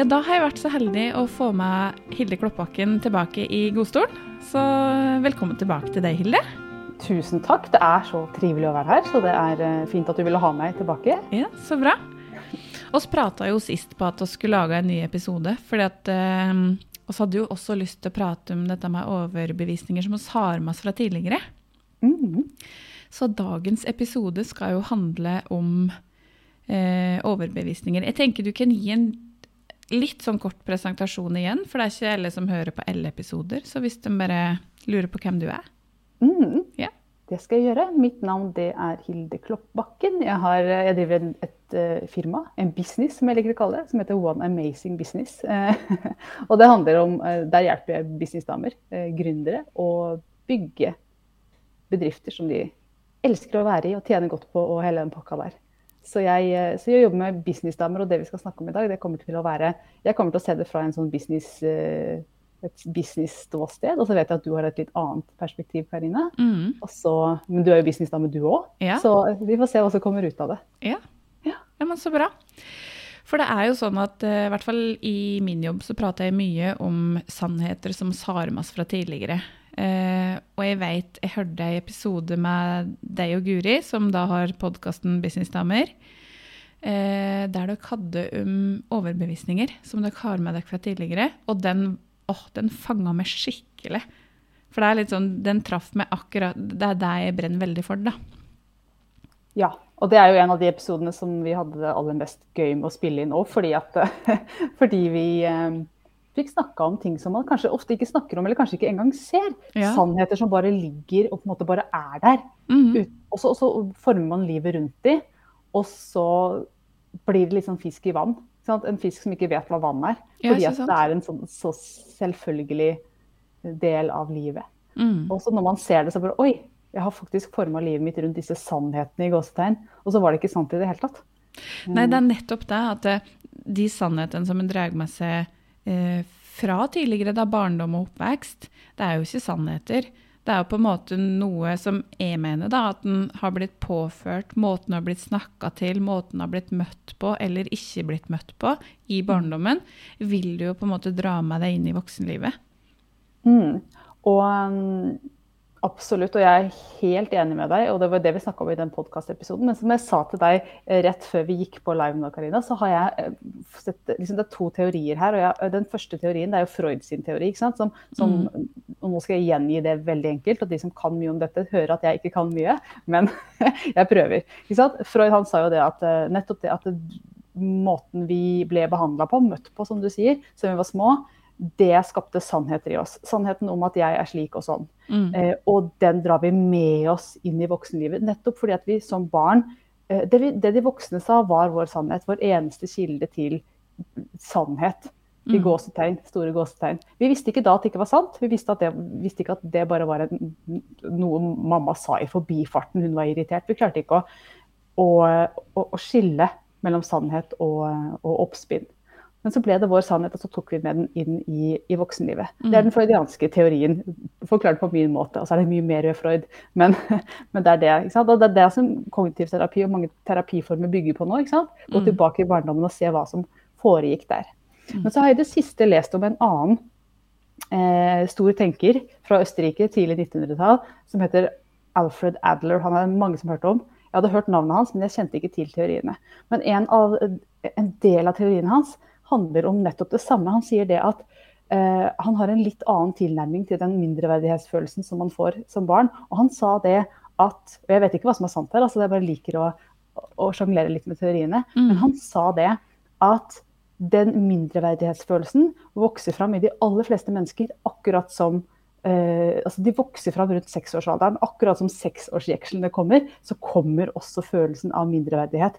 Ja, da har jeg vært så heldig å få med Hilde Kloppbakken tilbake i godstolen. Så velkommen tilbake til deg, Hilde. Tusen takk. Det er så trivelig å være her, så det er eh, fint at du ville ha meg tilbake. Ja, så bra. Vi prata jo sist på at vi skulle lage en ny episode, fordi at eh, hadde jo også lyst til å prate om dette med overbevisninger som vi har med oss fra tidligere. Mm. Så dagens episode skal jo handle om eh, overbevisninger. Jeg tenker du kan gi en litt sånn kort presentasjon igjen, for det er ikke alle som hører på alle episoder. Så hvis de bare lurer på hvem du er. Mm. Ja. Det skal jeg gjøre. Mitt navn det er Hilde Kloppbakken. Jeg, har, jeg driver et, et uh, firma, en business som jeg liker å kalle det, som heter One Amazing Business. Uh, og det handler om, uh, Der hjelper jeg businessdamer, gründere, å bygge bedrifter som de elsker å være i og tjene godt på og hele den pakka der. Så jeg, så jeg, jobber med businessdamer, og det vi skal snakke om i dag, det kommer til å være Jeg kommer til å se det fra en sånn business et business-ståsted. Og så vet jeg at du har et litt annet perspektiv, Karine. Mm. men du er jo businessdame, du òg. Ja. Så vi får se hva som kommer ut av det. Ja. Ja. ja, men så bra. For det er jo sånn at i hvert fall i min jobb så prater jeg mye om sannheter som sarmas fra tidligere. Uh, og jeg vet, jeg hørte en episode med deg og Guri, som da har podkasten Businessdamer. Uh, der dere hadde om overbevisninger som dere har med dere fra tidligere. Og den åh, den fanga meg skikkelig. For det er litt sånn, den traff meg akkurat Det er det jeg brenner veldig for, da. Ja, og det er jo en av de episodene som vi hadde aller mest gøy med å spille inn òg, fordi, fordi vi eh, fikk snakka om ting som man kanskje ofte ikke snakker om, eller kanskje ikke engang ser. Ja. Sannheter som bare ligger og på en måte bare er der. Mm -hmm. og, så, og så former man livet rundt de, og så blir det sånn fisk i vann. Sant? En fisk som ikke vet hva vann er. Fordi ja, at det er en sånn, så selvfølgelig del av livet. Mm. Og så når man ser det, så bare Oi, jeg har faktisk forma livet mitt rundt disse sannhetene i gåsetegn. Og så var det ikke sant i det hele tatt. Nei, det er nettopp det at eh, de sannhetene som en drar med seg fra tidligere, da barndom og oppvekst, det er jo ikke sannheter. Det er jo på en måte noe som jeg mener, da, at den har blitt påført, måten har blitt snakka til, måten har blitt møtt på eller ikke blitt møtt på i barndommen, vil du jo på en måte dra med deg inn i voksenlivet. Mm. Og um, absolutt, og jeg er helt enig med deg, og det var det vi snakka om i den podkastepisoden. Men som jeg sa til deg eh, rett før vi gikk på live nå, Karina, så har jeg eh, sett liksom, Det er to teorier her. og jeg, Den første teorien det er jo Freud sin teori. ikke sant? Som, som, og Nå skal jeg gjengi det veldig enkelt, og de som kan mye om dette, hører at jeg ikke kan mye, men jeg prøver. ikke sant? Freud han sa jo det at eh, nettopp det at måten vi ble behandla på, møtt på, som du sier, som vi var små, det skapte sannheter i oss. Sannheten om at jeg er slik og sånn. Mm. Eh, og den drar vi med oss inn i voksenlivet. Nettopp fordi at vi som barn eh, det, vi, det de voksne sa, var vår sannhet. Vår eneste kilde til sannhet. I Mm. gåsetegn, store gåsetegn. Vi visste ikke da at det ikke var sant. Vi visste, at det, visste ikke at det bare var en, noe mamma sa i forbifarten. Hun var irritert. Vi klarte ikke å, å, å, å skille mellom sannhet og, og oppspinn. Men så ble det vår sannhet, og så tok vi med den inn i, i voksenlivet. Det er den freudianske teorien, forklart på min måte. Og så er det mye mer ved Freud, men, men det er det. Ikke sant? Og det er det som kognitiv terapi og mange terapiformer bygger på nå. Ikke sant? Gå Mm. tilbake i barndommen og se hva som foregikk der. Men så har jeg i det siste lest om en annen eh, stor tenker fra Østerrike, tidlig 1900-tall, som heter Alfred Adler. Han er mange som har hørt om. Jeg hadde hørt navnet hans, men jeg kjente ikke til teoriene. Men en, av, en del av teoriene hans handler om nettopp det samme. Han sier det at eh, han har en litt annen tilnærming til den mindreverdighetsfølelsen som man får som barn. Og han sa det at Og jeg vet ikke hva som er sant her, altså jeg bare liker å, å sjonglere litt med teoriene. Men han sa det at den mindreverdighetsfølelsen vokser fram i de aller fleste mennesker, akkurat som Uh, altså De vokser fram rundt seksårsalderen. Akkurat som seksårsjekslene kommer, så kommer også følelsen av mindreverdighet.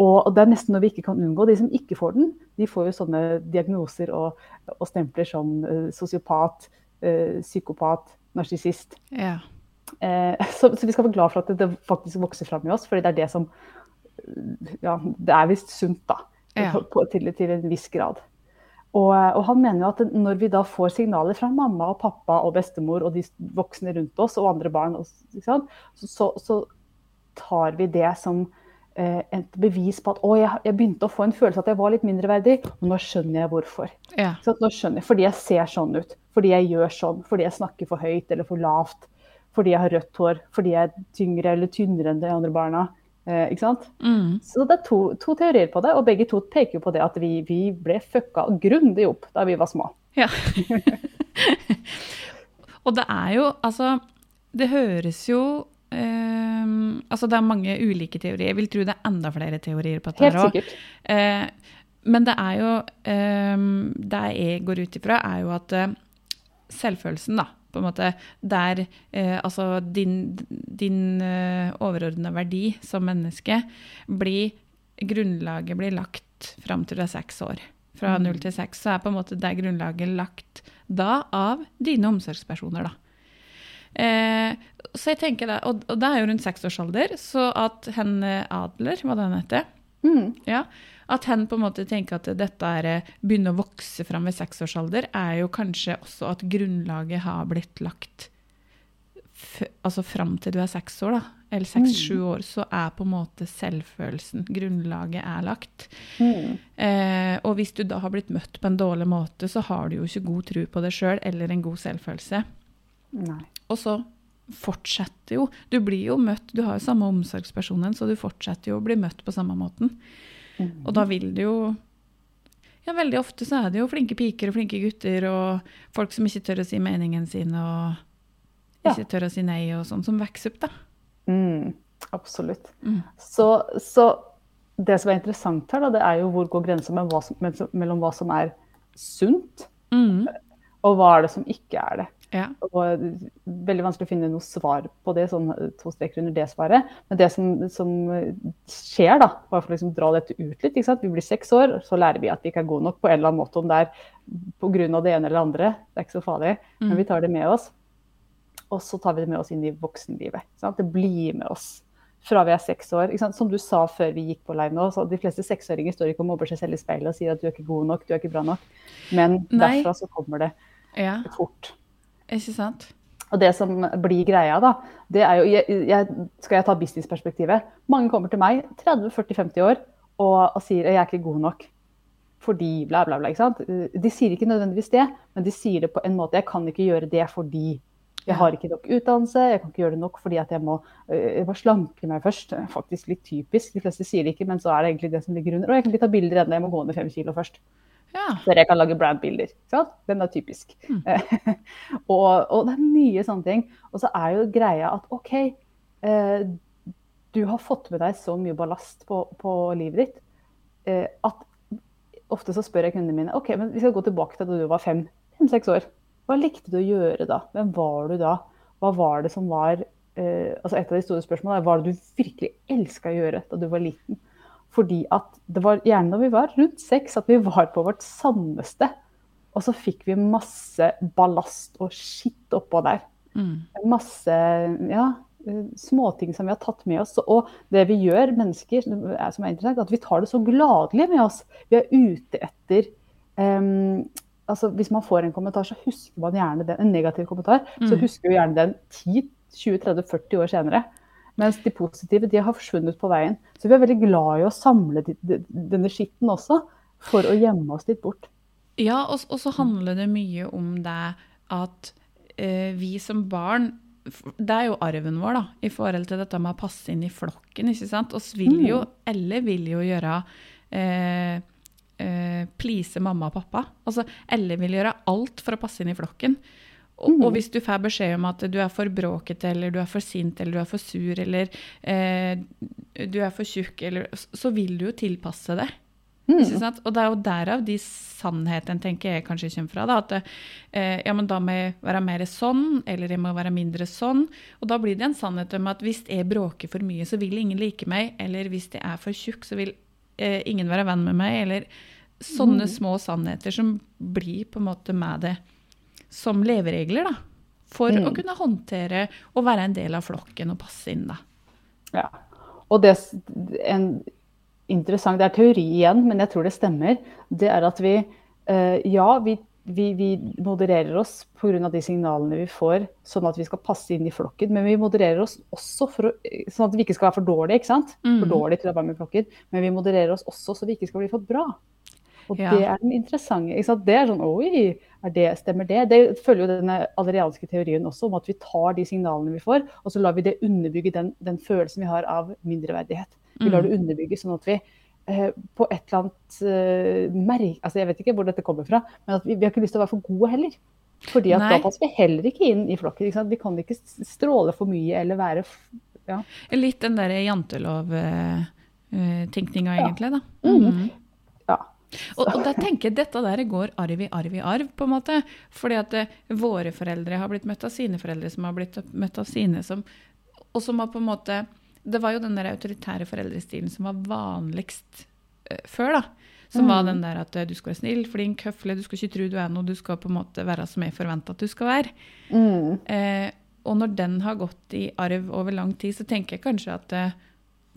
Og, det er nesten noe vi ikke kan unngå. De som ikke får den, de får jo sånne diagnoser og, og stempler som uh, sosiopat, uh, psykopat, narsissist. Ja. Uh, så, så vi skal være glad for at det, faktisk vokser fram i oss, fordi det er det som Ja, det er visst sunt, da. Ja. På, til, til en viss grad. Og, og han mener jo at når vi da får signaler fra mamma og pappa og bestemor og de voksne rundt oss og andre barn, så, så, så tar vi det som et bevis på at å, jeg, jeg, begynte å få en følelse at jeg var litt mindreverdig, og nå skjønner jeg hvorfor. Ja. Så nå skjønner jeg, Fordi jeg ser sånn ut, fordi jeg gjør sånn, fordi jeg snakker for høyt eller for lavt, fordi jeg har rødt hår, fordi jeg er tyngre eller tynnere enn de andre barna. Eh, ikke sant? Mm. Så det er to, to, teorier på det, og begge to peker på det at vi, vi ble fucka grundig opp da vi var små. Ja. og det er jo altså Det høres jo Um, altså det er mange ulike teorier. Jeg vil tro det er enda flere teorier på dette. Helt sikkert. Uh, men det er jo uh, Det jeg går ut ifra, er jo at uh, selvfølelsen, da, på en måte Der uh, altså din, din uh, overordna verdi som menneske blir Grunnlaget blir lagt fram til du er seks år. Fra Mm. null til seks så er på en måte det grunnlaget lagt da av dine omsorgspersoner, da. Eh, så jeg tenker da, og, og det er jo rundt seksårsalder, så at hen eh, Adler, hva den heter, Mm. ja, at hen på en måte tenker at dette er, eh, begynner å vokse fram ved seksårsalder, er jo kanskje også at grunnlaget har blitt lagt altså fram til du er seks år, da, eller seks-sju år, så er på en måte selvfølelsen, grunnlaget er lagt. Mm. Eh, og hvis du da har blitt møtt på en dårlig måte, så har du jo ikke god tro på deg sjøl eller en god selvfølelse. Nei. Og så fortsetter jo Du blir jo møtt, du har jo samme omsorgspersonen, så du fortsetter jo å bli møtt på samme måten. Mm. Og da vil det jo Ja, veldig ofte så er det jo flinke piker og flinke gutter og folk som ikke tør å si meningen sin og Ja. ikke tør å si nei og sånn, som vokser opp, da. Mm. Absolutt. Mm. Så, så det som er interessant her, da, det er jo hvor går grensa mellom, mellom hva som er sunt, Mm. og hva er det som ikke er det. Ja. Og veldig vanskelig å finne noe svar på det, sånn to streker under det svaret. Men det som, som skjer, da, bare for å liksom dra dette ut litt? Vi blir seks år, så lærer vi at vi ikke er gode nok på en eller annen måte, om det er pga. det ene eller andre. Det er ikke så farlig. Men vi tar det med oss. Og så tar vi det med oss inn i voksenlivet. Det blir med oss fra vi er seks år. Som du sa før vi gikk på live nå, så de fleste seksåringer står ikke og mobber seg selv i speilet og sier at du er ikke god nok, du er ikke bra nok. Men Nei. derfra så kommer det ja. fort. Ikke sant? Og det som blir greia, da, det er jo jeg, jeg, Skal jeg ta businessperspektivet? Mange kommer til meg 30-40-50 år og, og sier at jeg er ikke god nok. Fordi bla, bla, bla. ikke sant? De sier ikke nødvendigvis det, men de sier det på en måte. Jeg kan ikke gjøre det fordi jeg har ikke nok utdannelse, jeg kan ikke gjøre det nok fordi jeg må, jeg må slanke meg først. Faktisk litt typisk. De fleste sier det ikke, men så er det egentlig det som ligger under. Og jeg kan ikke ta bilder ennå, jeg må gå ned fem kilo først. Ja. Før jeg kan lage brandbilder. Den er typisk. og, og det er mye sånne ting. Og så er jo greia at OK, eh, du har fått med deg så mye ballast på, på livet ditt eh, at ofte så spør jeg kundene mine OK, men vi skal gå tilbake til da du var fem-seks år. Hva likte du å gjøre da? Hvem var du da? Hva var det som var eh, altså Et av de store spørsmålene er hva du virkelig elska å gjøre da du var liten? Fordi at det var gjerne når vi var rundt seks at vi var på vårt sanneste. Og så fikk vi masse ballast og skitt oppå der. Mm. Masse ja, småting som vi har tatt med oss. Og det vi gjør, mennesker, som er som er interessant, at vi tar det så gladelig med oss. Vi er ute etter um, altså Hvis man får en kommentar, så husker man gjerne den. En negativ kommentar, så Mm. husker man gjerne den 10-20-30-40 år senere. Mens de positive de har forsvunnet på veien. Så vi er veldig glad i å samle de, de, denne skitten også, for å gjemme oss litt bort. Ja, og, og så handler det mye om det at eh, vi som barn Det er jo arven vår, da, i forhold til dette med å passe inn i flokken. ikke sant? Oss vil jo, alle vil jo gjøre eh, eh, Please mamma og pappa. Altså, Elle vil gjøre alt for å passe inn i flokken. Og, og hvis du får beskjed om at du er for bråkete, eller du er for sint, eller du er for sur, eller eh, du er for tjukk, eller, så vil du jo tilpasse det. Mm. Og det er jo derav de sannheten tenker jeg kanskje kommer fra. Da, at eh, ja, men da må jeg være mer sånn, eller jeg må være mindre sånn. Og da blir det en sannhet om at hvis jeg bråker for mye, så vil ingen like meg. Eller hvis jeg er for tjukk, så vil eh, ingen være venn med meg. Eller sånne små sannheter som blir på en måte med det som leveregler, da. For å kunne håndtere og være en del av flokken og passe inn, da. Ja. Og det en interessant, det er teori igjen, men jeg tror det stemmer, det er at vi eh, Ja, vi, vi, vi modererer oss pga. de signalene vi får, sånn at vi skal passe inn i flokken. Men vi modererer oss også for å, sånn at vi ikke skal være for dårlige, ikke sant? For Mm. dårlige til å være med i flokken. Men vi modererer oss også så vi ikke skal bli for bra. Og Ja. det er den interessante. Det er sånn Oi, er det, stemmer det? Det følger jo denne alerianske teorien også, om at vi tar de signalene vi får, og så lar vi det underbygge den, den følelsen vi har av mindreverdighet. Vi lar det underbygge sånn at vi eh, på et eller annet eh, merk... Altså, jeg vet ikke hvor dette kommer fra, men at vi, vi har ikke lyst til å være for gode heller. Fordi at Nei. da passer vi heller ikke inn i flokken. Vi kan ikke stråle for mye eller være ja. Litt den derre jantelov-tenkninga, Ja. egentlig, da. Mm. Mhm. Og, og da tenker jeg dette der går arv i arv i arv, på en måte. Fordi at det, våre foreldre har blitt møtt av sine foreldre, som har blitt møtt av sine, som, og som har på en måte Det var jo den der autoritære foreldrestilen som var vanligst uh, før, da. Som var den der at eh, du skal være snill, flink, høflig, du skal ikke tro du er noe, du skal på en måte være som jeg forventer at du skal være. Mm. Uh, og når den har gått i arv over lang tid, så tenker jeg kanskje at uh,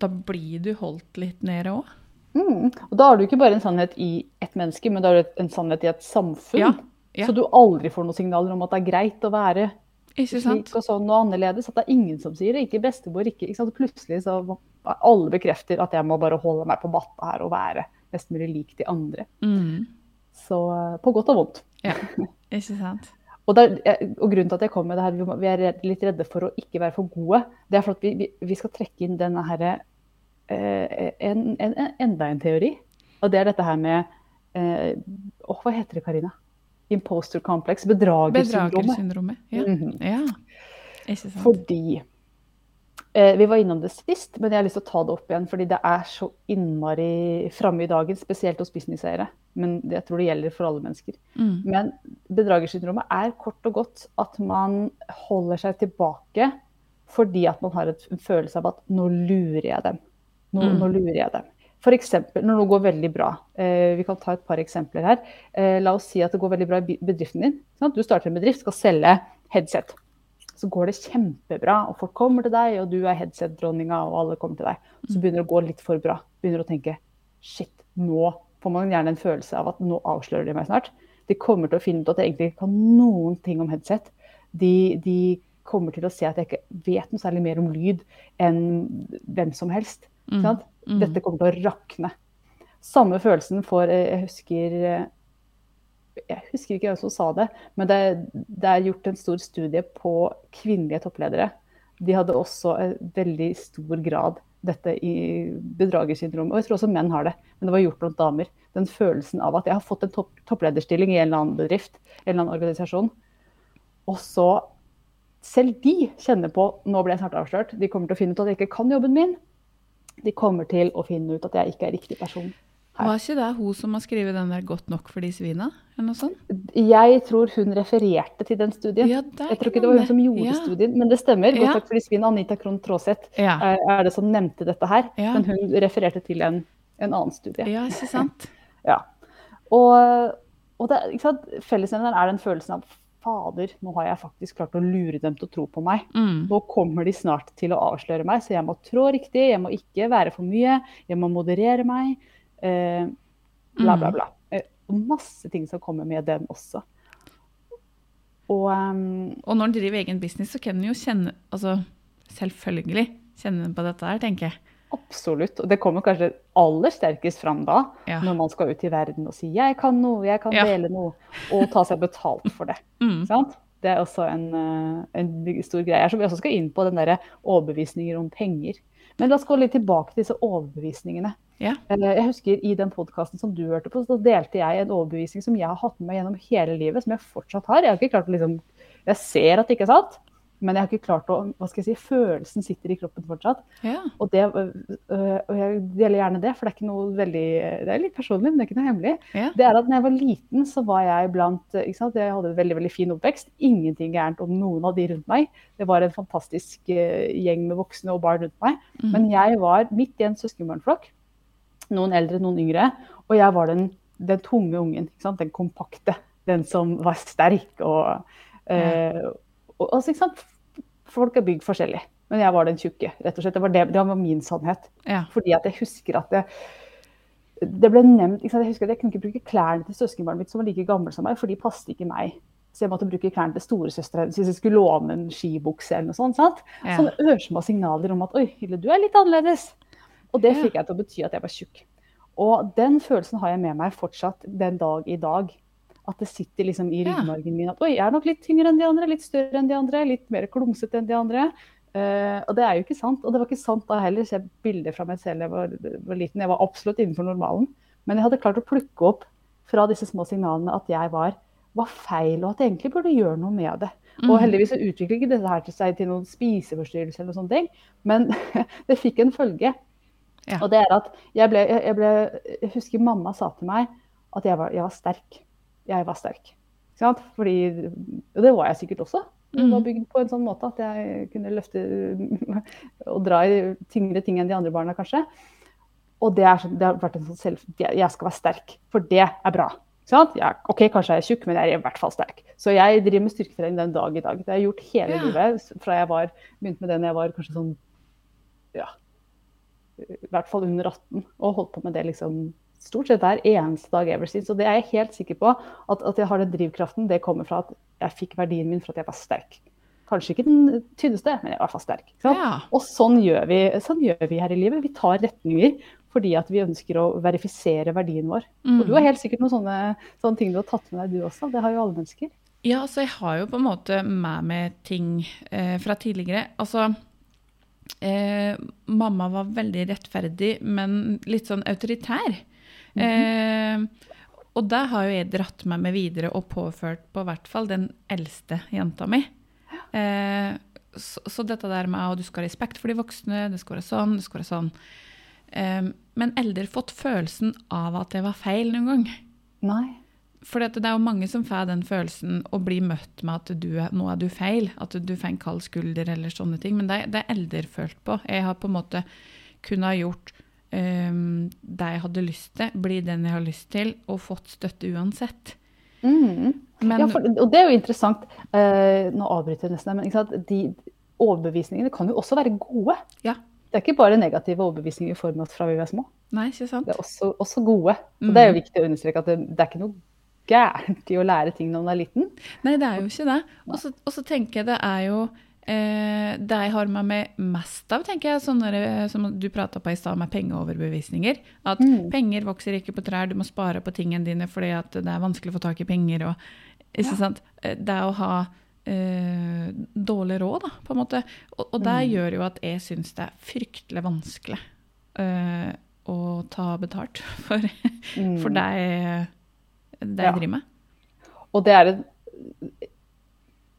da blir du holdt litt nede òg. Mm. Og da har du ikke bare en sannhet i ett menneske, men da har du en sannhet i et samfunn. Ja, ja. Så du aldri får noen signaler om at det er greit å være slik og sånn og annerledes. At det er ingen som sier det, ikke bestemor, ikke, ikke? Plutselig så alle bekrefter at jeg må bare holde meg på matta her og være mest mulig lik de andre. Mm. Så eh, på godt og vondt. Ja, ikke sant? Og, der, og grunnen til at jeg kom med det her, vi, er litt redde for å ikke være for gode, det er for at vi, vi, vi skal trekke inn denne herre eh, en, en, en, enda en teori. Og det er dette her med eh, oh, Hva heter det, Karina? Imposter complex. Bedragersyndromet. Ja. -hmm. ja. Ikke sant? Fordi eh, Vi var innom det sist, men jeg har lyst til å ta det opp igjen. Fordi det er så innmari framme i dagen, spesielt hos businesseiere. Men det- jeg tror det gjelder for alle mennesker. Mm. Men bedragersyndromet er kort og godt at man holder seg tilbake fordi at man har en følelse av at nå lurer jeg dem. Nå, Mm. nå lurer jeg dem. For eksempel, når noe går veldig bra. Eh, vi kan ta et par eksempler her. Eh, la oss si at det går veldig bra i bedriften din. Sant? Du starter en bedrift, skal selge headset. Så går det kjempebra, og folk kommer til deg, og du er headset-dronninga, og alle kommer til deg. Så begynner det å gå litt for bra. Begynner å tenke shit, nå får man gjerne en følelse av at nå avslører de meg snart. De kommer til å finne ut at jeg egentlig ikke kan noen ting om headset. De, de kommer til å se at jeg ikke vet noe særlig mer om lyd enn hvem som helst. Mm. Mm. Dette kommer til å rakne. Samme følelsen får eh, Jeg husker eh, Jeg husker ikke hvem som sa det, men det, det er gjort en stor studie på kvinnelige toppledere. De hadde også i veldig stor grad dette i bedragersyndromet. Og jeg tror også menn har det, men det var gjort blant damer. Den følelsen av at jeg har fått en topp, topplederstilling i en eller annen bedrift, en eller annen organisasjon, og så selv de kjenner på nå ble jeg snart avslørt. De kommer til å finne ut at jeg ikke kan jobben min. De kommer til å finne ut at jeg ikke er riktig person. her. Var ikke det hun som har skrevet den der 'Godt nok for de svina'? Eller noe sånt? Jeg tror hun refererte til den studien. Ja, Jeg tror ikke det var hun som gjorde ja. studien, men det stemmer. Ja. nok for de svina', Anita Krohn Traaseth Ja. er, det som nevnte dette her. Men hun refererte til en, en annen studie. ja, ikke sant? Ja. Og, og det, ikke sant? fellesnevneren er den følelsen av fader, nå har jeg faktisk klart å lure dem til å tro på meg. Mm. Nå kommer de snart til å avsløre meg, så jeg må trå riktig, jeg må ikke være for mye, jeg må moderere meg. Eh, bla, bla, Mm. bla. Eh, og masse ting som kommer med den også. Og um, Og når en driver egen business, så kan en jo kjenne Altså, selvfølgelig kjenne på dette her, tenker jeg. Absolutt. Og det kommer kanskje aller sterkest fram da, Ja. når man skal ut i verden og si 'jeg kan noe, jeg kan Ja. dele noe', og ta seg betalt for det. Mm. Sant? Det er også en, eh, en stor greie her, som vi også skal inn på, den derre overbevisninger om penger. Men la oss gå litt tilbake til disse overbevisningene. Ja. Eh, Jeg husker I den podkasten som du hørte på, så delte jeg en overbevisning som jeg har hatt med meg gjennom hele livet, som jeg fortsatt har. Jeg har ikke klart å liksom Jeg ser at det ikke er sant, men jeg har ikke klart å Hva skal jeg si Følelsen sitter i kroppen fortsatt. Ja. Og, det, øh, og jeg deler gjerne det, for det er ikke noe veldig Det er litt personlig, men det er ikke noe hemmelig. ja. Det er at når jeg var liten, så var jeg blant ikke sant? Jeg hadde en veldig veldig fin oppvekst. Ingenting gærent om noen av de rundt meg. Det var en fantastisk eh, gjeng med voksne og barn rundt meg. Mm. Men jeg var midt i en søskenbarnflokk. Noen eldre, noen yngre. Og jeg var den, den tunge ungen. Ikke sant? Den kompakte. Den som var sterk og, eh, og altså? Folk er bygd forskjellig. Men jeg var den tjukke, rett og slett. Det var, det, det var min sannhet. ja. Fordi at jeg husker at det, det ble nevnt, Jeg husker at jeg kunne ikke bruke klærne til søskenbarnet mitt som var like gammel som meg, for de passet ikke meg. Så jeg måtte bruke klærne til storesøstera hvis jeg skulle låne en skibukse eller noe sånt. sant? Ja. Sånne ørsmå signaler om at oi, Hylle, du er litt annerledes. Og det fikk jeg til å bety at jeg var tjukk. Og den følelsen har jeg med meg fortsatt den dag i dag. At det sitter liksom i ryggmargen min at oi, jeg er nok litt tyngre enn de andre, litt større enn de andre, litt mer klumsete enn de andre. Uh, og det er jo ikke sant. Og det var ikke sant da heller. Jeg bilder fra meg selv da jeg var, var liten. Jeg var absolutt innenfor normalen. Men jeg hadde klart å plukke opp fra disse små signalene at jeg var, var feil, og at jeg egentlig burde gjøre noe med det. Og Mm. heldigvis så utvikler ikke dette her til seg til noen spiseforstyrrelse eller sånne ting. Men det fikk en følge. Ja. Og det er at jeg ble, jeg, jeg ble Jeg husker mamma sa til meg at jeg var, jeg var sterk. Jeg var sterk. Fordi, og det var jeg sikkert også. Det var Mm. bygd på en sånn måte at jeg kunne løfte og dra i tyngre ting enn de andre barna, kanskje. Og det, er det har vært en sånn selv... Jeg skal være sterk, for det er bra. Jeg, OK, kanskje jeg er tjukk, men jeg er i hvert fall sterk. Så jeg driver med styrketrening den dag i dag. Det har jeg gjort hele Ja. livet. Fra jeg var, begynte med det når jeg var kanskje sånn ja, i hvert fall under 18, og holdt på med det liksom stort sett hver eneste dag ever since. Og det er jeg helt sikker på at, at jeg har den drivkraften. Det kommer fra at jeg fikk verdien min for at jeg var sterk. Kanskje ikke den tynneste, men jeg er i hvert fall sterk. Ja. Og sånn gjør, vi, sånn gjør vi her i livet. Vi tar retninger fordi at vi ønsker å verifisere verdien vår. Og du har Mm. helt sikkert noen sånne, sånne ting du har tatt med deg, du også. Det har jo alle mennesker. Ja, altså jeg har jo på en måte med meg ting eh, fra tidligere. Altså eh, Mamma var veldig rettferdig, men litt sånn autoritær. Eh, og det har jo jeg dratt med meg videre og påført på hvert fall den eldste jenta mi. Eh, så, så dette der med at du skal ha respekt for de voksne, det skal være sånn, det skal være sånn. Eh, men aldri fått følelsen av at det var feil noen gang. Nei. For det er jo mange som får den følelsen å bli møtt med at du nå er du feil, at du får en kald skulder eller sånne ting. Men det, det er eldre følt på. Jeg har på en måte kunnet gjort um, det jeg hadde lyst til, bli den jeg har lyst til, og fått støtte uansett. Mm. Men Ja, for, og det er jo interessant. Uh, nå avbryter jeg nesten, men sant? de overbevisningene kan jo også være gode. ja, Det er ikke bare negative overbevisninger i form av fra vi er små. nei, ikke sant? Det er også, også gode. Og Mm. det er jo viktig å understreke at det, det er ikke noe gærent i å lære ting når man er liten. Nei, det er jo ikke det. Og så tenker jeg det er jo eh, det jeg har med meg mest av, tenker jeg, sånne der, som du prata på i stad, med pengeoverbevisninger. At Mm. penger vokser ikke på trær, du må spare på tingene dine fordi at det er vanskelig å få tak i penger. Og, Ja. sant? Eh, Det å ha eh, dårlig råd, da, på en måte. Og, og det Mm. gjør jo at jeg syns det er fryktelig vanskelig eh, å ta betalt for, Mm. for det jeg, det Ja. driver med. Og det er, en,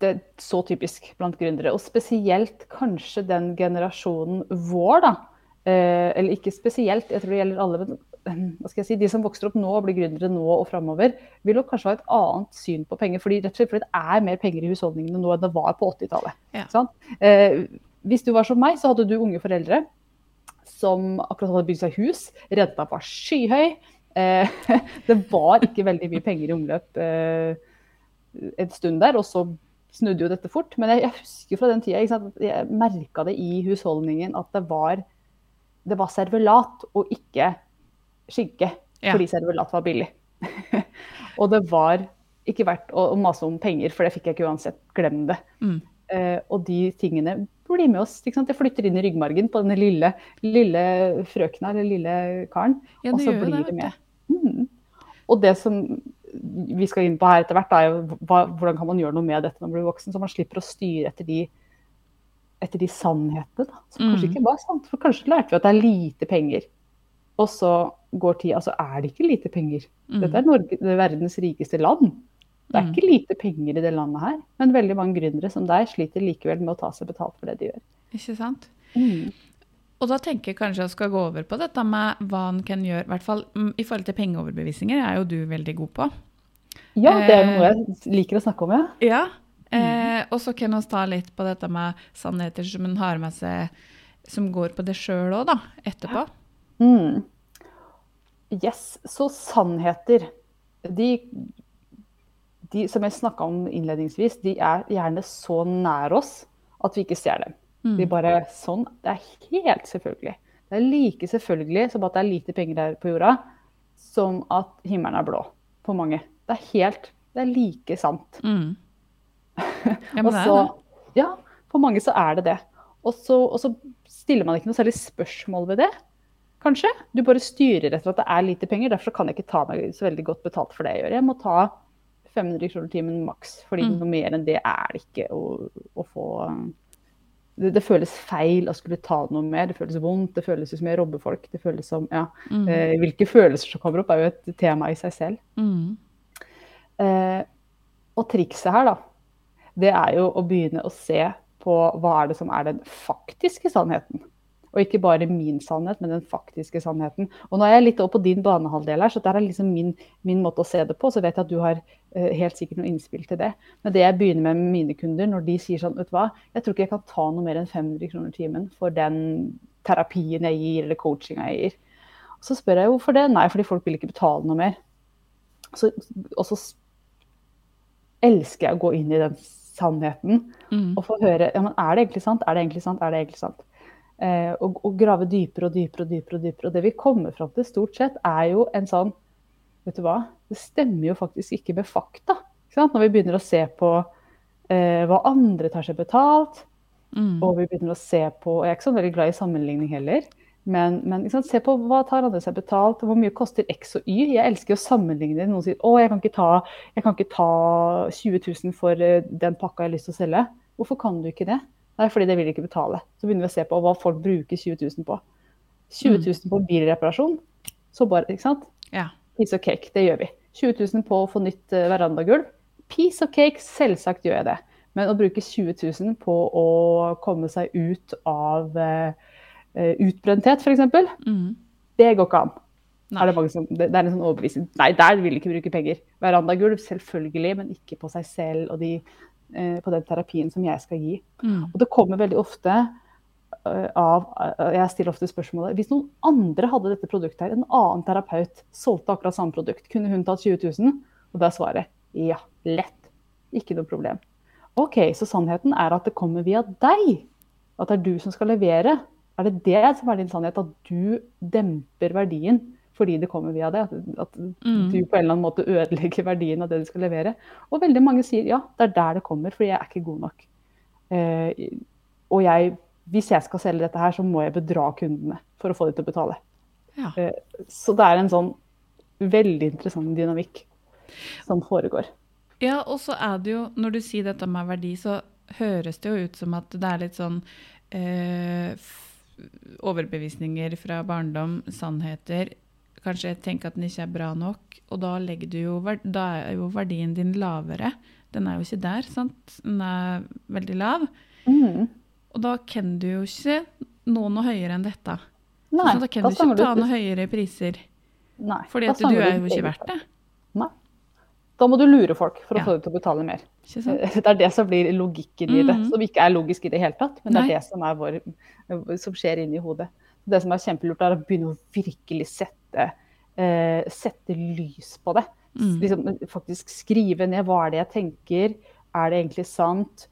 det er så typisk blant gründere. Og spesielt kanskje den generasjonen vår, da. Eh, eller ikke spesielt, jeg tror det gjelder alle. Men hva skal jeg si, de som vokser opp nå og blir gründere nå og framover, vil nok kanskje ha et annet syn på penger. Fordi, rett og slett fordi det er mer penger i husholdningene nå enn det var på 80-tallet. Ja. Eh, hvis du var som meg, så hadde du unge foreldre som akkurat hadde bygd seg hus. Renta var skyhøy. Eh, det var ikke veldig mye penger i omløp eh, en stund der, og så snudde jo dette fort. Men jeg, jeg husker fra den tida, at jeg merka det i husholdningen at det var, det var servelat og ikke skinke. Ja. Fordi servelat var billig. og det var ikke verdt å, å mase om penger, for det fikk jeg ikke uansett. Glem det. Mm. Uh, og de tingene blir med oss. Ikke sant? Det flytter inn i ryggmargen på denne lille, lille frøkna eller lille karen. Ja, og så blir det, det med. Mm. Og det som vi skal inn på her etter hvert, er jo hva, hvordan kan man gjøre noe med dette når man blir voksen, så man slipper å styre etter de, etter de sannhetene da, som kanskje Mm. ikke var sant. For kanskje lærte vi at det er lite penger, og så går tida, altså er det ikke lite penger. Mm. Dette er Norge, det er verdens rikeste land. Det er Mm. ikke lite penger i det landet her, men veldig mange gründere som deg sliter likevel med å ta seg betalt for det de gjør. Ikke sant? Mm. Og da tenker jeg kanskje jeg skal gå over på dette med hva en kan gjøre, i hvert fall mm, i forhold til pengeoverbevisninger, er jo du veldig god på. Ja, det er Eh. noe jeg liker å snakke om, ja. Ja. Eh, og så kan vi ta litt på dette med sannheter som en har med seg, som går på det sjøl òg, da, etterpå. Mm. Yes, så sannheter, de, de som jeg snakka om innledningsvis, de er gjerne så nær oss at vi ikke ser dem. Mm. De bare sånn, Det er helt selvfølgelig. Det er like selvfølgelig som at det er lite penger her på jorda, som at himmelen er blå for mange. Det er helt Det er like sant. Mm. Ja, Og så, ja, for mange så er det det. Og så, og så stiller man ikke noe særlig spørsmål ved det, kanskje. Du bare styrer etter at det er lite penger, derfor kan jeg ikke ta meg så veldig godt betalt for det jeg gjør. Jeg må ta 500 kroner timen maks, fordi Mm. noe mer enn det er det ikke å, å få det, det føles feil å skulle ta noe mer. Det føles vondt, det føles som jeg robber folk. Det føles som, ja, Mm. eh, Hvilke følelser som kommer opp, er jo et tema i seg selv. Mm. Eh, og trikset her, da, det er jo å begynne å se på hva er det som er den faktiske sannheten. Og ikke bare min sannhet, men den faktiske sannheten. Og nå er jeg litt over på din banehalvdel her, så der er liksom min, min måte å se det på. Så vet jeg at du har eh, helt sikkert noe innspill til det. Men det jeg begynner med med mine kunder, når de sier sånn, vet du hva, jeg tror ikke jeg kan ta noe mer enn 500 kroner timen for den terapien jeg gir, eller coachinga jeg gir. Så spør jeg hvorfor det. Nei, fordi folk vil ikke betale noe mer. Så, og så elsker jeg å gå inn i den sannheten Mm. og få høre ja, men er det egentlig sant, er det egentlig sant, er det egentlig sant. Eh, og, og grave dypere og dypere og dypere. Og dypere. Og det vi kommer fram til stort sett, er jo en sånn Vet du hva, det stemmer jo faktisk ikke med fakta. Ikke? Når vi begynner å se på eh, hva andre tar seg betalt, Mm. og vi begynner å se på og Jeg er ikke så veldig glad i sammenligning heller. Men, men se på hva tar andre seg betalt, og hvor mye koster X og Y. Jeg elsker å sammenligne. Noen sier å, jeg kan ikke ta, jeg kan ikke ta 20 000 for eh, den pakka jeg har lyst til å selge. Hvorfor kan du ikke det? Nei, fordi det vil ikke betale. Så begynner vi å se på hva folk bruker 20 000 på. 20 000 på bilreparasjon, så bare, ikke sant? Ja. Piece of cake, det gjør vi. 20 000 på å få nytt eh, verandagulv. Piece of cake, selvsagt gjør jeg det. Men å bruke 20 000 på å komme seg ut av eh, utbrenthet, f.eks., Mm. det går ikke an. Er det, som, det, er en sånn overbevisning. Nei, der vil de ikke bruke penger. Verandagulv, selvfølgelig, men ikke på seg selv og de, på den terapien som jeg skal gi. Mm. Og det kommer veldig ofte eh, av eh, Jeg stiller ofte spørsmålet Hvis noen andre hadde dette produktet her, en annen terapeut solgte akkurat samme produkt, kunne hun tatt 20 000? Og da er svaret ja, lett. Ikke noe problem. OK, så sannheten er at det kommer via deg. At det er du som skal levere. Er det det som er din sannhet? At du demper verdien fordi det kommer via deg? At, Mm. du på en eller annen måte ødelegger verdien av det du skal levere? Og veldig mange sier ja, det er der det kommer, fordi jeg er ikke god nok. Eh, og jeg, hvis jeg skal selge dette her, så må jeg bedra kundene for å få dem til å betale. Ja. Eh, så det er en sånn veldig interessant dynamikk som foregår. Ja, og så er det jo, når du sier dette med verdi, så høres det jo ut som at det er litt sånn eh, overbevisninger fra barndom, sannheter. Kanskje tenker at den ikke er bra nok, og da, du jo, da er jo verdien din lavere. Den er jo ikke der, sant? Den er veldig lav. Mm. Og da kan du jo ikke nå noe høyere enn dette. Nei, så da kan da du ikke ta noen noe høyere priser. Nei, Fordi at du er jo ikke verdt det. Nei. Da må du lure folk for å Ja. få dem til å betale mer. Det er det som blir logikken i det, Mhm. som ikke er logisk i det hele tatt. Men det Nei. er det som, vår, som skjer inni hodet. Det som er kjempelurt, er å begynne å virkelig sette, eh, sette lys på det. Mm. Liksom, faktisk skrive ned hva er det jeg tenker, er det egentlig sant?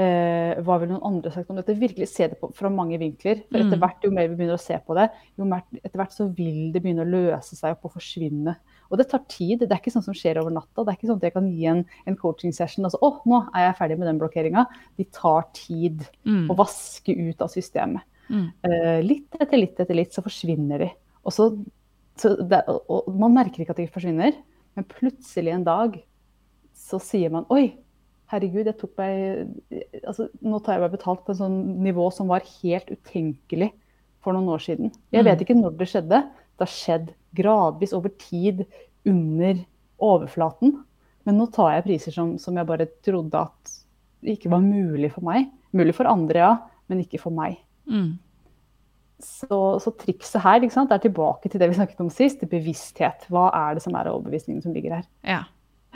Eh, hva ville noen andre sagt om dette? Virkelig se det på, fra mange vinkler. For etter Mm. hvert, jo mer vi begynner å se på det, jo mer, etter hvert så vil det begynne å løse seg opp og forsvinne. Og det tar tid. Det er ikke sånn som skjer over natta. Det er ikke sånn at jeg kan gi en, en coaching session og så å, nå er jeg ferdig med den blokkeringa. De tar tid Mm. å vaske ut av systemet. Mm. Eh, litt etter litt etter litt så forsvinner de. Og, så, så det, og, man merker ikke at de forsvinner, men plutselig en dag så sier man oi, herregud, jeg tok meg altså, Nå tar jeg meg betalt på en sånn nivå som var helt utenkelig for noen år siden. Jeg vet Mm. ikke når det skjedde. Det har skjedd gradvis over tid under overflaten. Men nå tar jeg priser som, som jeg bare trodde at ikke var mulig for meg. Mulig for andre, ja, men ikke for meg. Mm. Så, så trikset her sant, er tilbake til det vi snakket om sist, bevissthet. Hva er det som er overbevisningen som ligger her? Ja.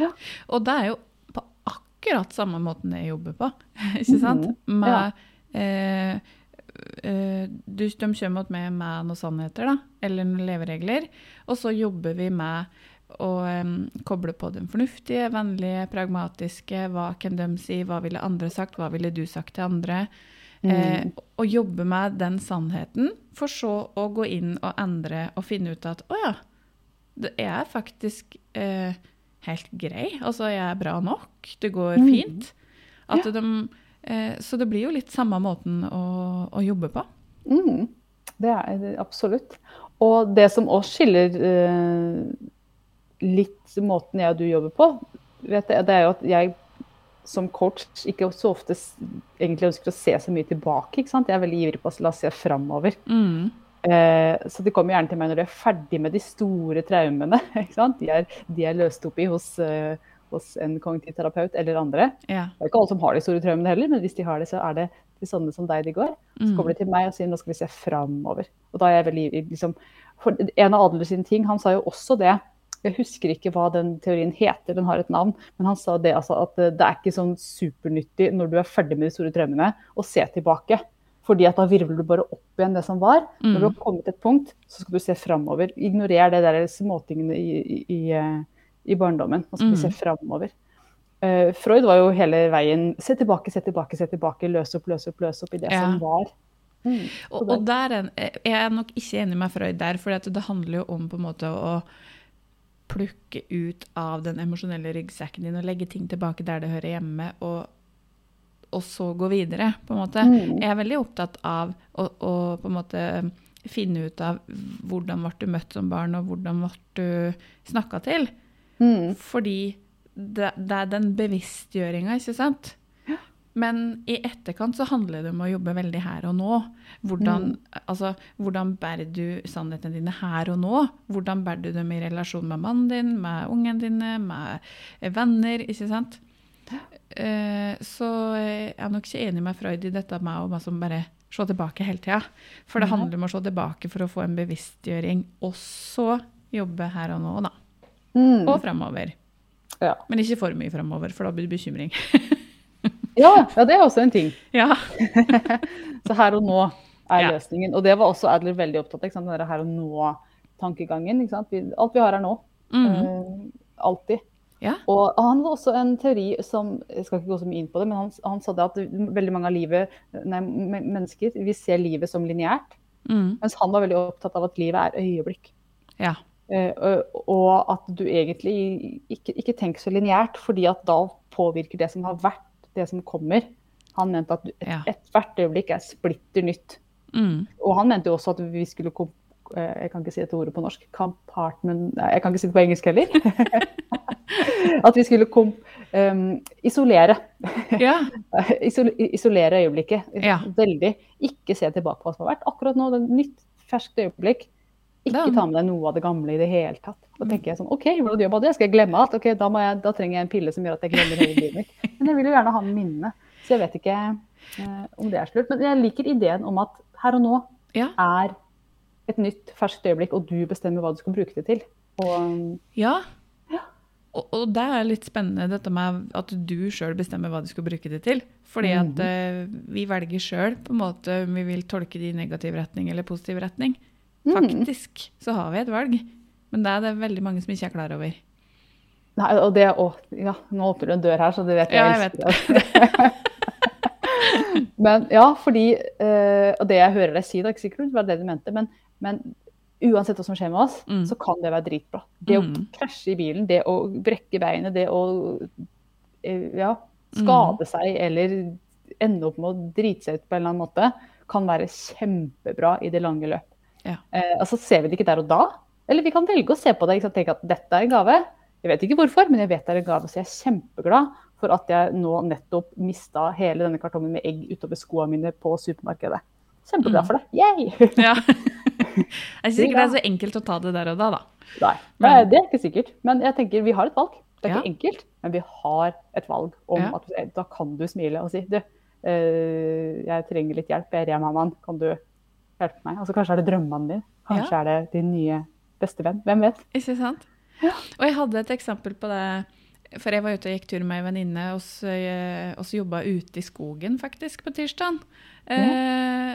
Ja. Og det er jo på akkurat samme måten jeg jobber på. Ikke sant? Mm. Med, eh, eh, du, de kommer mot meg med noen sannheter, da, eller noen leveregler. Og så jobber vi med å um, koble på den fornuftige, vennlige, pragmatiske. Hva kan de si? Hva ville andre sagt? Hva ville du sagt til andre? Eh, og jobbe med den sannheten, for så å gå inn og endre og finne ut at å ja, det er faktisk eh, helt grei. Altså, jeg er bra nok. Det går Mm. fint. At de, eh, så det blir jo litt samme måten å, å jobbe på. Mm, det er det absolutt. Og det som også skiller eh, litt måten jeg og du jobber på, vet jeg, det er jo at jeg som coach ikke så ofte egentlig ønsker å se så mye tilbake. ikke sant? Jeg er veldig ivrig på å la oss se framover. Mm. Eh, så de kommer gjerne til meg når de er ferdig med de store traumene. ikke sant? De er, de er løst opp i hos, uh, hos en kognitiv terapeut eller andre. Ja. Det er ikke alle som har de store traumene heller, men hvis de har det, så er det til sånne som deg de går. Så Mm. kommer de til meg og sier nå skal vi se framover. Og da er jeg veldig. Liksom, for en av Adler sine ting, han sa jo også det. Jeg husker ikke hva den teorien heter, den har et navn. Men han sa det altså, at det er ikke sånn supernyttig når du er ferdig med de store traumene, å se tilbake. Fordi at da virvler du bare opp igjen det som var. Når du har kommet til et punkt, så skal du se framover. Ignorer det der småtingene i, i, i, eh, barndommen. Nå skal vi se framover. Uh, Freud var jo hele veien se tilbake, se tilbake, se tilbake. Løse opp, løse opp, løse opp i det Ja. som var. Mm. Og, og der er, jeg er nok ikke enig med Freud der, for det handler jo om på en måte å plukke ut av den emosjonelle ryggsekken din og legge ting tilbake der det hører hjemme, og, og så gå videre, på en måte. Mm. Jeg er veldig opptatt av å, å på en måte finne ut av hvordan ble du møtt som barn, og hvordan ble du snakka til. Mm. Fordi det, det er den bevisstgjøringa, ikke sant? Men i etterkant så handler det om å jobbe veldig her og nå. Hvordan, altså, hvordan bærer du sannhetene dine her og nå? Hvordan bærer du dem i relasjon med mannen din, med ungene dine, med venner? ikke sant? Eh, så jeg er nok ikke enig med Freud i dette med å liksom bare se tilbake hele tida. For det handler om å se tilbake for å få en bevisstgjøring, og så jobbe her og nå, da. Mm. Og framover. Ja. Men ikke for mye framover, for da blir det bekymring. Ja, ja, det er også en ting. ja. Så her og nå er løsningen. Og det var også Adler veldig opptatt av. Den her og nå-tankegangen. alt vi har er nå. Mhm. uh, alltid. ja. Og han hadde også en teori som Jeg skal ikke gå så mye inn på det, men han, han sa det at veldig mange av livet, nei, men- mennesker vi ser livet som lineært. Mm. Mens han var veldig opptatt av at livet er øyeblikk. ja. Uh, og at du egentlig ikke, ikke tenker så lineært, fordi at da påvirker det som har vært, det som kommer. Han mente at et- ethvert øyeblikk er splitter nytt. Mm. Og han mente jo også at vi skulle kom, eh, Jeg kan ikke si dette ordet på norsk. Compartment jeg kan ikke si det på engelsk heller. at vi skulle kom, um, isolere. ja. Isol- isolere øyeblikket. Ja. Veldig. Ikke se tilbake på hva som har vært. Akkurat nå, det er et nytt, ferskt øyeblikk. Ikke ta med deg noe av det gamle i det hele tatt. Da tenker jeg sånn OK, hvordan gjør man det? Skal jeg glemme alt? Ok, da, må jeg, da trenger jeg en pille som gjør at jeg glemmer hele livet mitt. Men jeg vil jo gjerne ha minne. Så jeg vet ikke eh, om det er slutt. Men jeg liker ideen om at her og nå Ja. er et nytt, ferskt øyeblikk, og du bestemmer hva du skal bruke det til. Og ja. Og, og det er litt spennende dette med at du sjøl bestemmer hva du skal bruke det til. Fordi at eh, vi velger sjøl på en måte om vi vil tolke det i negativ retning eller positiv retning. Faktisk så har vi et valg. Men det er det veldig mange som ikke er klar over. Nei, og det, å, ja, nå åpner du en dør her, så det vet jeg. Ja, jeg elsker det. men ja, fordi eh, Og det jeg hører deg si, det er ikke sikkert det var det du mente, men, men uansett hva som skjer med oss, Mm. så kan det være dritbra. Det å Mm. krasje i bilen, det å brekke beinet, det å eh, ja, Mm. skade seg eller ende opp med å drite seg ut på en eller annen måte, kan være kjempebra i det lange løp. Ja. Eh, altså Ser vi det ikke der og da? Eller vi kan velge å se på det og tenke at dette er en gave. Jeg vet ikke hvorfor, men jeg vet det er en gave, så jeg er kjempeglad for at jeg nå nettopp mista hele denne kartongen med egg utover skoene mine på supermarkedet. Kjempeglad Mm. for det. Yay! Ja. Jeg er ikke det er så enkelt å ta det der og da, da. Nei, Men- Nei, det er ikke sikkert. Men jeg tenker vi har et valg. Det er Ja. ikke enkelt, men vi har et valg om Ja. at da kan du smile og si du, eh, jeg trenger litt hjelp, jeg er mammaen, kan du hjelpe meg? Altså Kanskje er det drømmene dine. Kanskje er det din nye bestevenn? Hvem vet? Ikke sant? Og jeg hadde et eksempel på det. For jeg var ute og gikk tur med ei venninne, og så, eh, så jobba ute i skogen faktisk på tirsdag. Eh,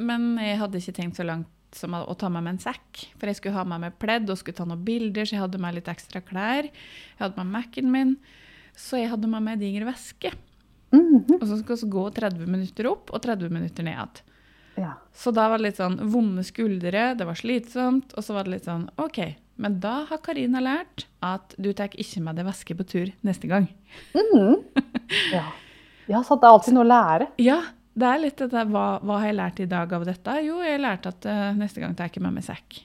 men jeg hadde ikke tenkt så langt som å ta med meg en sekk. For jeg skulle ha med meg pledd og skulle ta noen bilder, så jeg hadde med litt ekstra klær. Jeg hadde med Mac-en min. Så jeg hadde med meg ei diger veske. Mhm. Og så skulle vi gå 30 minutter opp og 30 minutter ned igjen. Ja. Så da var det litt sånn vonde skuldre, det var slitsomt, og så var det litt sånn OK, Men da har Karina lært at du tar ikke med deg væske på tur neste gang. Mm. Ja. ja, så det er alltid noe å lære. Ja, det er litt dette hva, hva har jeg lært i dag av dette? Jo, jeg lærte at uh, neste gang tar jeg ikke med meg sekk.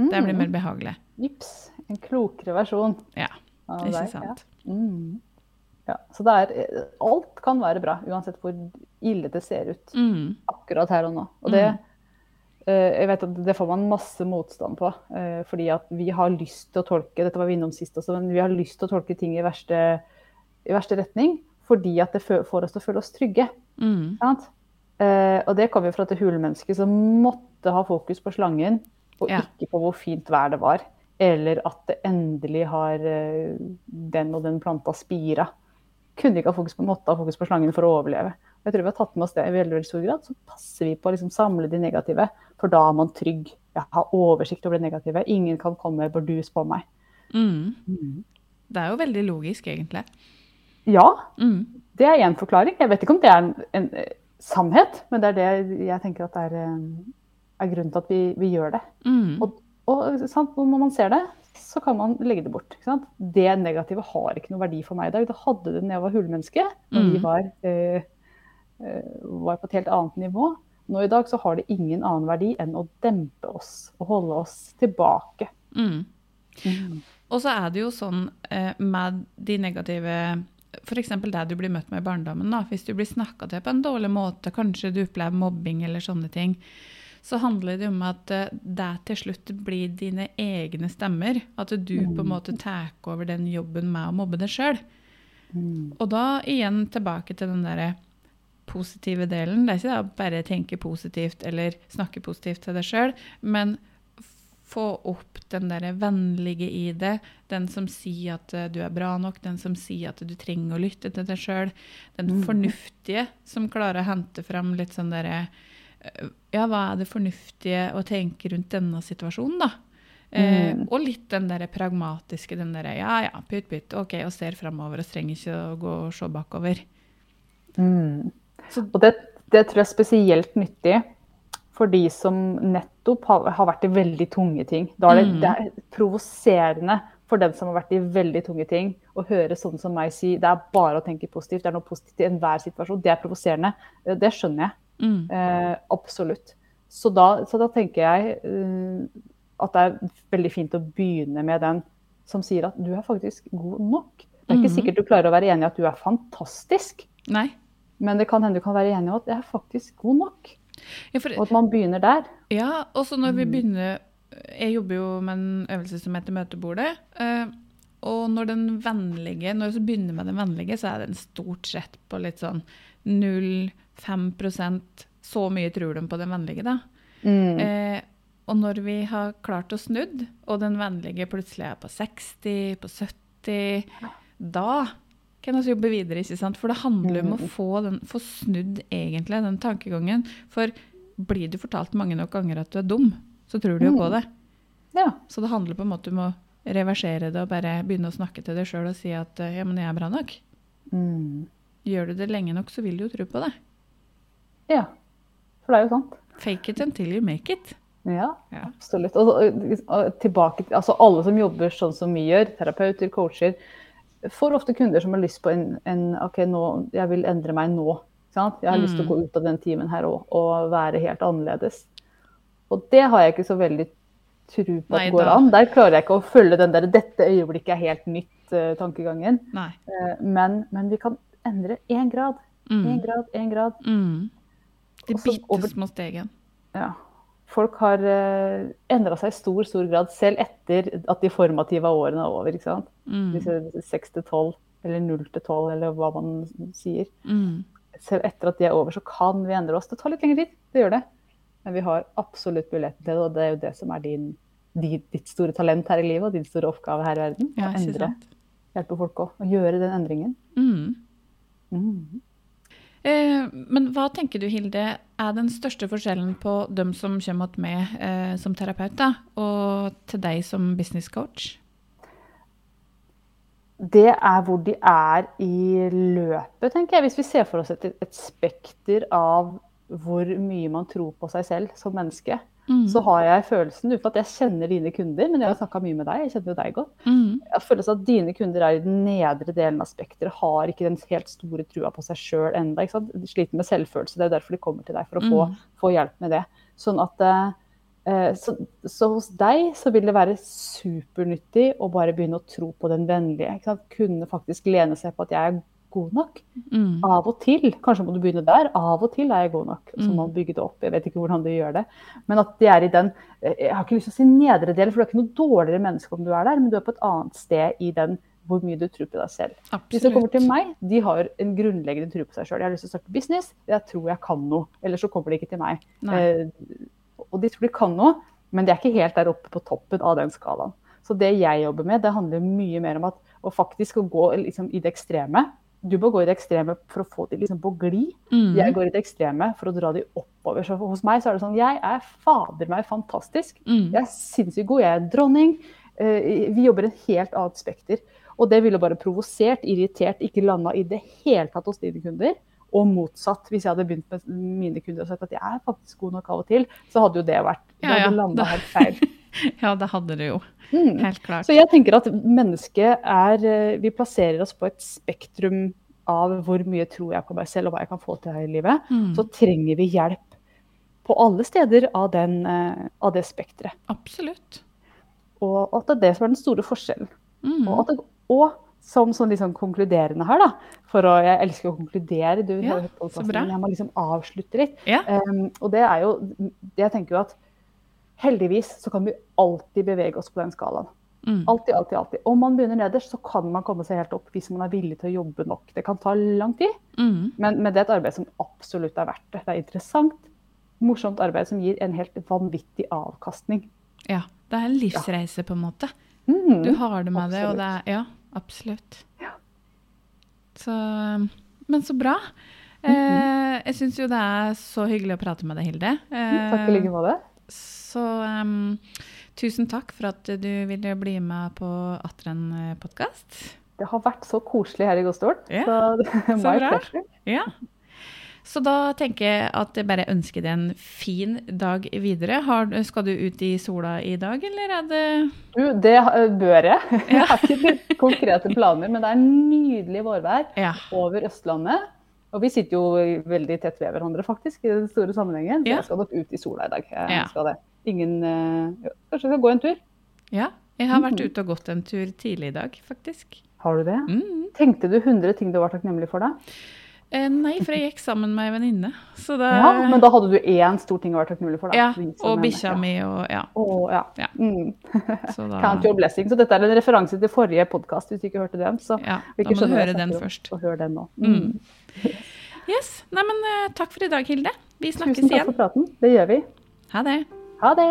Mm. Det blir mer behagelig. Jips. En klokere versjon. Ja, ikke sant. Ja. Mm. Ja. Så det er Alt kan være bra, uansett hvor ille det ser ut Mm. akkurat her og nå. Og det eh, jeg vet at det får man masse motstand på. eh, fordi at vi har lyst til å tolke dette var vi innom sist også, men vi har lyst til å tolke ting i verste, i verste retning fordi at det får oss til å føle oss trygge. Mm. Sant? Eh, og det kommer jo fra et hulmenneske som måtte ha fokus på slangen, og Ja. ikke på hvor fint vær det var. Eller at det endelig har eh, den og den planta spira. Kunne ikke ha fokus på, måtte ha fokus på slangen for å overleve. Jeg tror vi har tatt med oss det i veldig, veldig stor grad. Så passer vi på å liksom samle de negative, for da er man trygg. Jeg har oversikt over det negative. Ingen kan komme bardus på meg. Mm. Det er jo veldig logisk, egentlig. Ja, Mm. Det er én forklaring. Jeg vet ikke om det er en, en eh, sannhet, men det er det jeg tenker at det er, eh, er grunnen til at vi, vi gjør det. Mm. Og, og sant, når man ser det, så kan man legge det bort. Ikke sant? Det negative har ikke noe verdi for meg i dag. Det hadde det da jeg var hullmenneske, når vi Mm. var, eh, eh, var på et helt annet nivå. Nå i dag så har det ingen annen verdi enn å dempe oss og holde oss tilbake. Mm. Og så er det jo sånn eh, med de negative F.eks. det du blir møtt med i barndommen. Da. Hvis du blir snakka til på en dårlig måte, kanskje du opplever mobbing eller sånne ting, så handler det om at eh, det til slutt blir dine egne stemmer. At du på en måte tar over den jobben med å mobbe deg sjøl. Og da igjen tilbake til den derre positive delen. Det er ikke det bare tenke positivt eller snakke positivt til deg sjøl, men få opp den der vennlige i det. Den som sier at eh, du er bra nok, den som sier at du trenger å lytte til deg sjøl. Den fornuftige som klarer å hente fram litt sånn derre Ja, hva er det fornuftige å tenke rundt denne situasjonen, da? Eh, Mm. og litt den der pragmatiske, den derre ja ja, pytt pytt, OK, og ser framover og trenger ikke å gå og se bakover. Mm. Så Og det, det tror jeg er spesielt nyttig for de som nettopp har, har vært i veldig tunge ting. Da er det, Mm. det er provoserende for dem som har vært i veldig tunge ting, å høre sånn som meg si det er bare å tenke positivt, det er noe positivt i enhver situasjon. Det er provoserende. Eh, Det skjønner jeg. Mm, Eh, absolutt. Så da, så da tenker jeg uh, at det er veldig fint å begynne med den som sier at du er faktisk god nok. Det er ikke Mhm. sikkert du klarer å være enig i at du er fantastisk. nei. Men det kan hende du kan være enig i at jeg er faktisk god nok. Ja, for, Og at man begynner der. Ja, og så når vi Mm. begynner Jeg jobber jo med en øvelse som heter Møtebordet. eh, Og når den vennlige, når vi begynner med den vennlige, så er den stort sett på litt sånn 0-5 Så mye tror de på den vennlige, da. Mm. Eh, og når vi har klart å snudd, og den vennlige plutselig er på 60, på 70, da kan vi jobbe videre, ikke sant? For det handler om å Mm. få, den, få snudd egentlig den tankegangen. For blir du fortalt mange nok ganger at du er dum, så tror du jo på Mm. det. Ja. Så det handler på en måte om å reversere det og bare begynne å snakke til deg sjøl og si at eh, ja, men jeg er bra nok. Mm. Gjør du det lenge nok, så vil du jo tro på det. ja. For det er jo sant. Fake it until you make it. Ja, Ja. absolutt. Og, og, og tilbake til altså alle som jobber sånn som vi gjør, terapeuter, coacher, får ofte kunder som har lyst på en, en OK, nå, jeg vil endre meg nå. Sant? Jeg har lyst til å Mm. gå ut av den timen her òg og være helt annerledes. Og det har jeg ikke så veldig tro på at Nei går da. an. Der klarer jeg ikke å følge den der 'dette øyeblikket er helt nytt'-tankegangen. Uh, men, men vi kan endre én grad. Mm. Grad, én grad. Mm. De bitte små stegene. Ja. Folk har uh, endra seg i stor, stor grad, selv etter at de formative årene er over. ikke sant? Mm. Disse 6 til 12, eller 0 til 12, eller hva man sier. Mm. Selv etter at de er over, så kan vi endre oss. Det tar litt lengre tid, det gjør det. Men vi har absolutt muligheten til det, og det er jo det som er din, ditt store talent her i livet, og din store oppgave her i verden. Ja, å endre, hjelpe folk å gjøre den endringen. Mm. Mm. Eh, men hva tenker du, Hilde, er den største forskjellen på dem som kommer til meg eh, som terapeut, da, og til deg som business coach? det er hvor de er i løpet, tenker jeg. Hvis vi ser for oss et, et spekter av hvor mye man tror på seg selv som menneske, Mm. så har jeg følelsen, uten at jeg kjenner dine kunder, men jeg har snakka mye med deg, jeg kjenner jo deg godt, Mm. jeg følelsen at dine kunder er i den nedre delen av spekteret, har ikke den helt store trua på seg sjøl ennå. De sliter med selvfølelse, det er derfor de kommer til deg, for å få, Mm. få hjelp med det. Sånn at eh, eh, så, så hos deg så vil det være supernyttig å bare begynne å tro på den vennlige. Kunne faktisk lene seg på at jeg er god nok. Mm. Av og til, kanskje må du begynne der, av og til er jeg god nok. Så Mm. må man bygge det opp. Jeg vet ikke hvordan du gjør det. Men at de er i den eh, Jeg har ikke lyst til å si nedre del, for du er ikke noe dårligere menneske om du er der, men du er på et annet sted i den hvor mye du tror på deg selv. De som kommer til meg, de har en grunnleggende tro på seg sjøl. Jeg har lyst til å starte business, jeg tror jeg kan noe. Ellers så kommer de ikke til meg. Eh, og de tror de kan noe, men de er ikke helt der oppe på toppen av den skalaen. Så det jeg jobber med, det handler mye mer om at å faktisk gå liksom, i det ekstreme. Du må gå i det ekstreme for å få de liksom, på glid. Mm. Jeg går i det ekstreme for å dra de oppover. Så hos meg så er det sånn Jeg er fader meg fantastisk. Mm. Jeg er sinnssykt god. Jeg er dronning. Eh, Vi jobber en helt annet spekter. Og det ville bare provosert, irritert, ikke landa i det hele tatt hos dine kunder. Og motsatt. Hvis jeg hadde begynt med mine kunder og sagt at jeg er faktisk god nok av og til, så hadde jo det vært Det Ja, ja. hadde landa helt feil. Ja, det hadde det jo. Mm. Helt klart. Så jeg tenker at mennesket er eh, Vi plasserer oss på et spektrum av hvor mye tror jeg på meg selv og hva jeg kan få til her i livet. Mm. Så trenger vi hjelp på alle steder av, den, eh, av det spekteret. Absolutt. Og at det er det som er den store forskjellen. Mm. Og, det, og som sånn liksom konkluderende her, da. For å, jeg elsker å konkludere. Du Ja, jeg må liksom avslutte litt. Ja. Um, og det er jo Jeg tenker jo at heldigvis så kan vi alltid bevege oss på den skalaen. Mm. Alltid, alltid, alltid. Om man begynner nederst, så kan man komme seg helt opp hvis man er villig til å jobbe nok. Det kan ta lang tid, Mm. men, men det er et arbeid som absolutt er verdt det. Det er interessant, morsomt arbeid som gir en helt vanvittig avkastning. Ja. Det er en livsreise, på en måte. Mm. Du har det med det, og absolutt. det er Ja, absolutt. Ja. Så Men så bra. Eh, jeg syns jo det er så hyggelig å prate med deg, Hilde. Eh, Takk i like måte. Så um, tusen takk for at du ville bli med på atter en podkast. Det har vært så koselig her i godstolen. Ja, så så bra. Ja. Så da tenker jeg at jeg bare ønsker deg en fin dag videre. Har, skal du ut i sola i dag, eller er det Du, det eh, bør jeg. Jeg har ikke konkrete planer, men det er nydelig vårvær Ja. over Østlandet. Og vi sitter jo veldig tett ved hverandre, faktisk, i den store sammenhengen. Så Ja. jeg skal nok ut i sola i dag. Jeg skal det. Ingen eh, jo, Kanskje vi skal gå en tur? ja. Jeg har vært Mhm. ute og gått en tur tidlig i dag, faktisk. Har du det? Mm. Tenkte du 100 ting du var takknemlig for da? Eh, nei, for jeg gikk sammen med ei venninne. Så da Ja, men da hadde du én stor ting å være takknemlig for, da. Ja, og bikkja mi og ja. Å, ja. Ja. Mm. Så da, Count your blessing. Så dette er en referanse til forrige podkast, hvis du ikke hørte den. Så ja, vi da må du høre den først. Så hør den nå. Mm. Yes. Nei, men eh, takk for i dag, Hilde. Vi snakkes Tusen takk igjen. for praten. Det gjør vi. Ha det. Ha det!